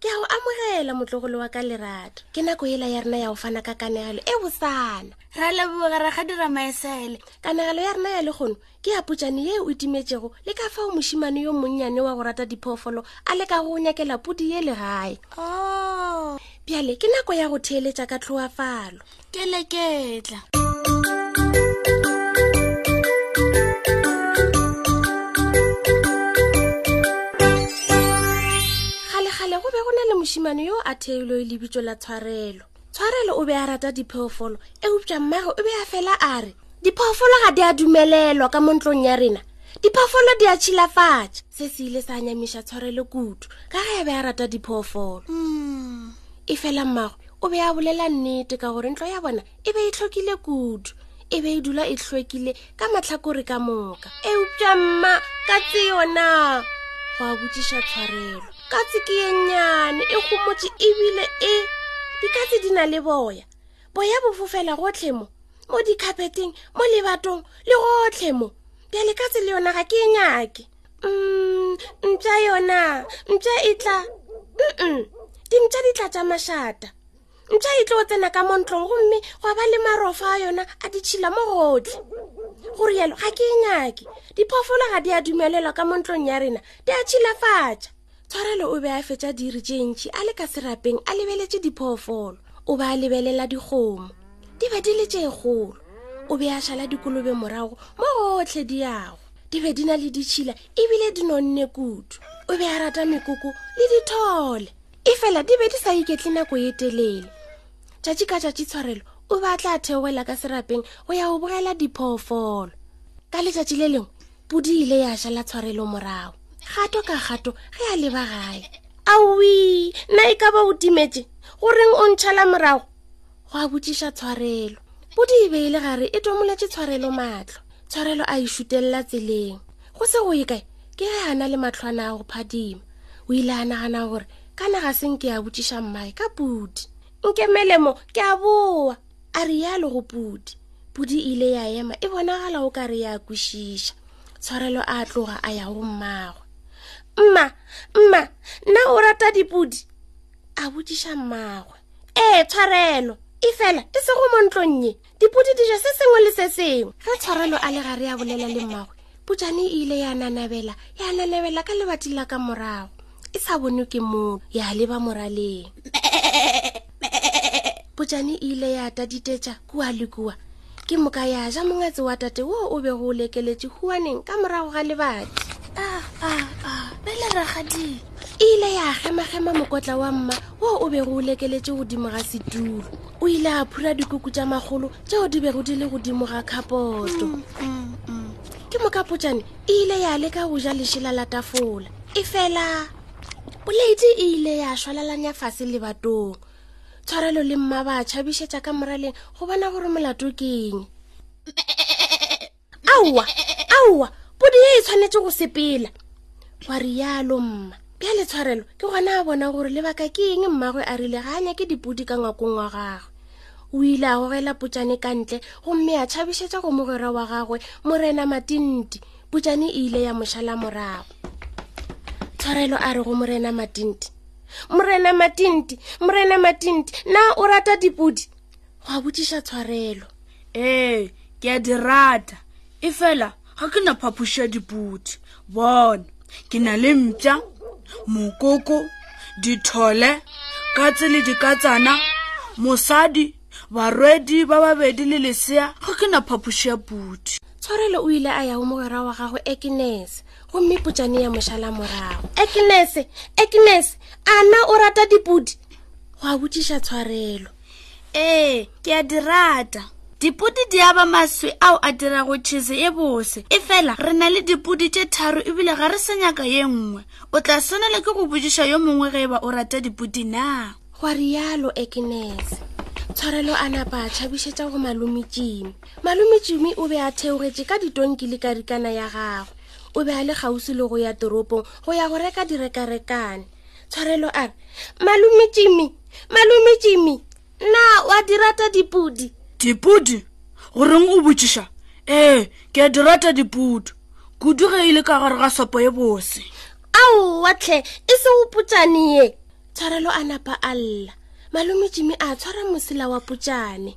ke a go amogela motlogolo wa ka lerato ke nako ela ya rena ya go fana ka kanegelo e bosana ra leboga ra ga diramaesele kanegelo ya rena ya lekgono ke ya putšane ye o itimetšego le ka fao mošimane yo monnyane wa go rata diphoofolo a le ka go nyakela pudi ye legae oh. bjale ke nako ya go theeletša ka tlhoafalo ke leketla kgalekgale go be go na le mošimane yo a theilwe lebitso la tshwarelo tshwarelo o be a rata diphoofolo e upša mmage o be a fela a re diphoofolo ga di a dumelelwa ka mo ntlong ya rena diphoofolo di a tšhilafatša se se ile sa nyamiša tshwarelo kudu ka ge a be a rata diphoofolo mm. e fela mmagwe o be a bolela nnete ka gore ntlo ya bona e be e tlhokile kudu e be e dula e hlwekile ka matlhakore ka moka eupša mma ka tse yona go a botsiša tshwarelo ka tse ke yennyane e gomotse ebile e dikatse di na le boya boya bo fofela gotlhe mo mo dikgapeteng mo lebatong le gotlhe mo bjale katse le yona ga ke e nyake mm, mpša yona mpša e tla mm dimpša di tla tša mašata mpša e tlo tsena ka montlong gomme gwa ba le marofa a yona a ditšhila mo gotlhe go rialo ga ke e nyake diphoofolo ga di a dumelelwa ka montlong ya rena di a tšhilafatša tshwarelo o be a fetša diri tše ntšhi a le ka serapeng a lebeletše diphoofolo o be a lebelela dikgomo di be di le tše kgolo o be a šala dikolobe morago mo gotlhe di yago di be di na le ditšhila ebile di nonne kutu o be a rata mekoko le dithole e fela di be di sa iketle nako e telele tšatši ka tšatši tshwarelo o be a tla theogela ka serapeng go ya go bogela diphoofolo ka letšatši le lengwe pudi ile ya šala tshwarelo morago gato ka gato ge a leba gae awi nna e ka ba o timetše goreng o ntšhala morago go a botšiša tshwarelo pudi e be e le gare e tomoletše tshwarelo matlho tshwarelo a e šutelela tseleng go se go ye kae ke ge a na le matlhwana a go phadima o ile a nagana gore ka naga seng ke a botšiša mmae ka pudi nke melemo ke a boa a rialo go pudi pudi e ile ya ema e bonagala o ka re ya kwešiša tshwarelo a tloga a ya go mmagwe mma mma nna o rata dipudi a botšiša mmagwe ee tshwarelo e fela e sego mo ntlong ye dipodi dijo se sengwe le se sengwe ge tshwarelo a le gare ya bolela le mmagwe putšane e ile ya nanabela ya nanabela ka lebati la ka morago e sa bonwe ke motho ya leba moraleng putšane e ile ya taditetša kua le kua ke moka ya ja mongatse wa tate wo o bego o lekeletše huaneng ka morago ga lebati ah, ah, ah, bele ragadi e ile ya gemagema mokotla wa mma wo o bego o lekeletše godimo ga setulo o ile a phura dikuku tša magolo tšeo di bego di le godimo ga khapoto mm, mm, mm. ke moka potsane e ile ya leka go ja lešela la tafola e fela poleiti e ile ya šwalalanya fase lebatong tshwarelo le mma ba tšhabišetša ka moraleng go bona gore molato keng aowa aowa podi ye e tshwanetse go sepela wa rialo mma bja letshwarelo ke gona a bona gore lebaka ke eng mmagwe a rile ga a nyake dipodi ka ngwakong wa gagwe o ile a gogela potšane ka ntle gomme a tšhabišetša go mogwera wa gagwe morena matinti potšane e ile ya mošala morago tshwarelo a re go morena matinti morena matinti morena matinti na o rata dipodi go a botšiša tshwarelo ee ke a di rata e fela ga ke na phaphoši ya dipodi bona ke na le mpša mokoko dithole katse le dikatsana mosadi barwedi ba babedi le lesea ga ke na phaphoši ya podi tshwarelo o ile a ya go mogwera wa gagwe ekenese gomme potšane ya mošala morago agnes agnes ana o rata dipodi go a botšiša tshwarelo ee ke a di rata dipodi di aba maswe ao a dirago tšhese e bose e fela re na le dipodi tše tharo ebile ga re sa nyaka ye nngwe o tla swanela ke go botšiša yo mongwe ge e ba o rata dipodi na gwa rialo ekenese tshwarelo a napa a tšhabišetša go malometšime Malome Jimmy o be a theogetše ka ditonki le karikana ya gagwe. O be a le kgausi le go ya toropong go ya go reka direkarekane. Tshwarelo a re, Malome Jimmy, Malome Jimmy, na wa di rata dipudi? Dipudi? Goreng o botšiša? Ee, ke a di rata dipudi. Kudu ge e le ka gare ga sopo e bose. Ao, wa tlhe, e se o potšane ye. Tshwarelo a napa a lla. Malome Jimmy a tshwara mosela wa potšane.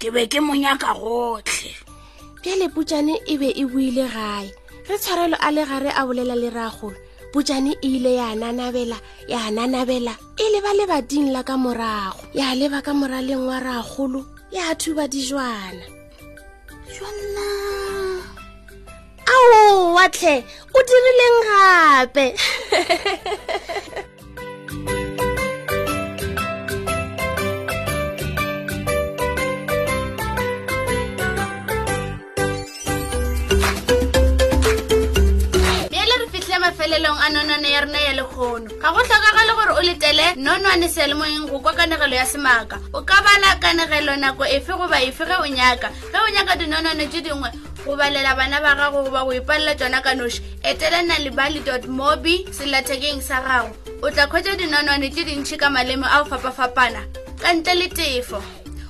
ke be ke monyaka gotlhe bjale putšane e be e buile gae re tshwarelo a le gare a bolela le ragolo putšane e ile ya nanabela ya nanabela e leba le bating la ka morago ya leba ka moraleng wa ragolo ya thuba dijwana jwanna aowa tlhe o dirileng gape mafelelong a nonwane ya rena ya lekgono ga go tlhokagale gore o letele nonwane sealemoyeng go kwa kanegelo ya semaka o ka bala kanegelo nako efe goba efe ge o nyaka ge o nyaka dinonono tše dingwe go balela bana ba gago goba go ipalela tsona ka noši etela na lebali dot mobi selathekeng sa gago o tla kgwetsa dinonwane tše dintšhi ka maleme a go fapafapana ka ntle le tefo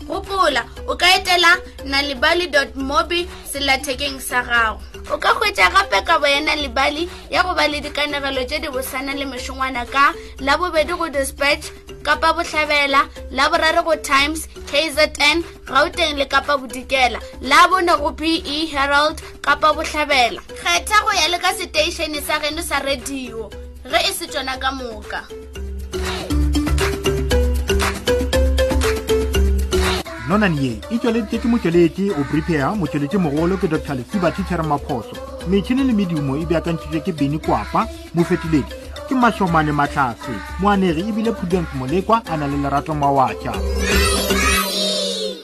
gopola o ka etela na lebali dot mobi selathekeng sa gago o ka hwetša gape kabo ya na lebali ya go ba le dikanegelo tše di bosana le mešongwana ka labobedi go dispatch kapa bohlabela laboraro go times kzn gauteng le kapa bodikela la bone go be herald kapa bohlabela kgetha go ya le ka seteišene sa geno sa radio ge e se tsona ka moka nonane ye e tšweleditše ke motšweletši o prepare motšweletši mogolo ke dr letsiba tichere maphoso metšhini le medumo e beakantšhitšwe ke beny kwapa mofetiledi ke mašomane matlhase moanegi ebile prudence molekwa a na le lerato mawatša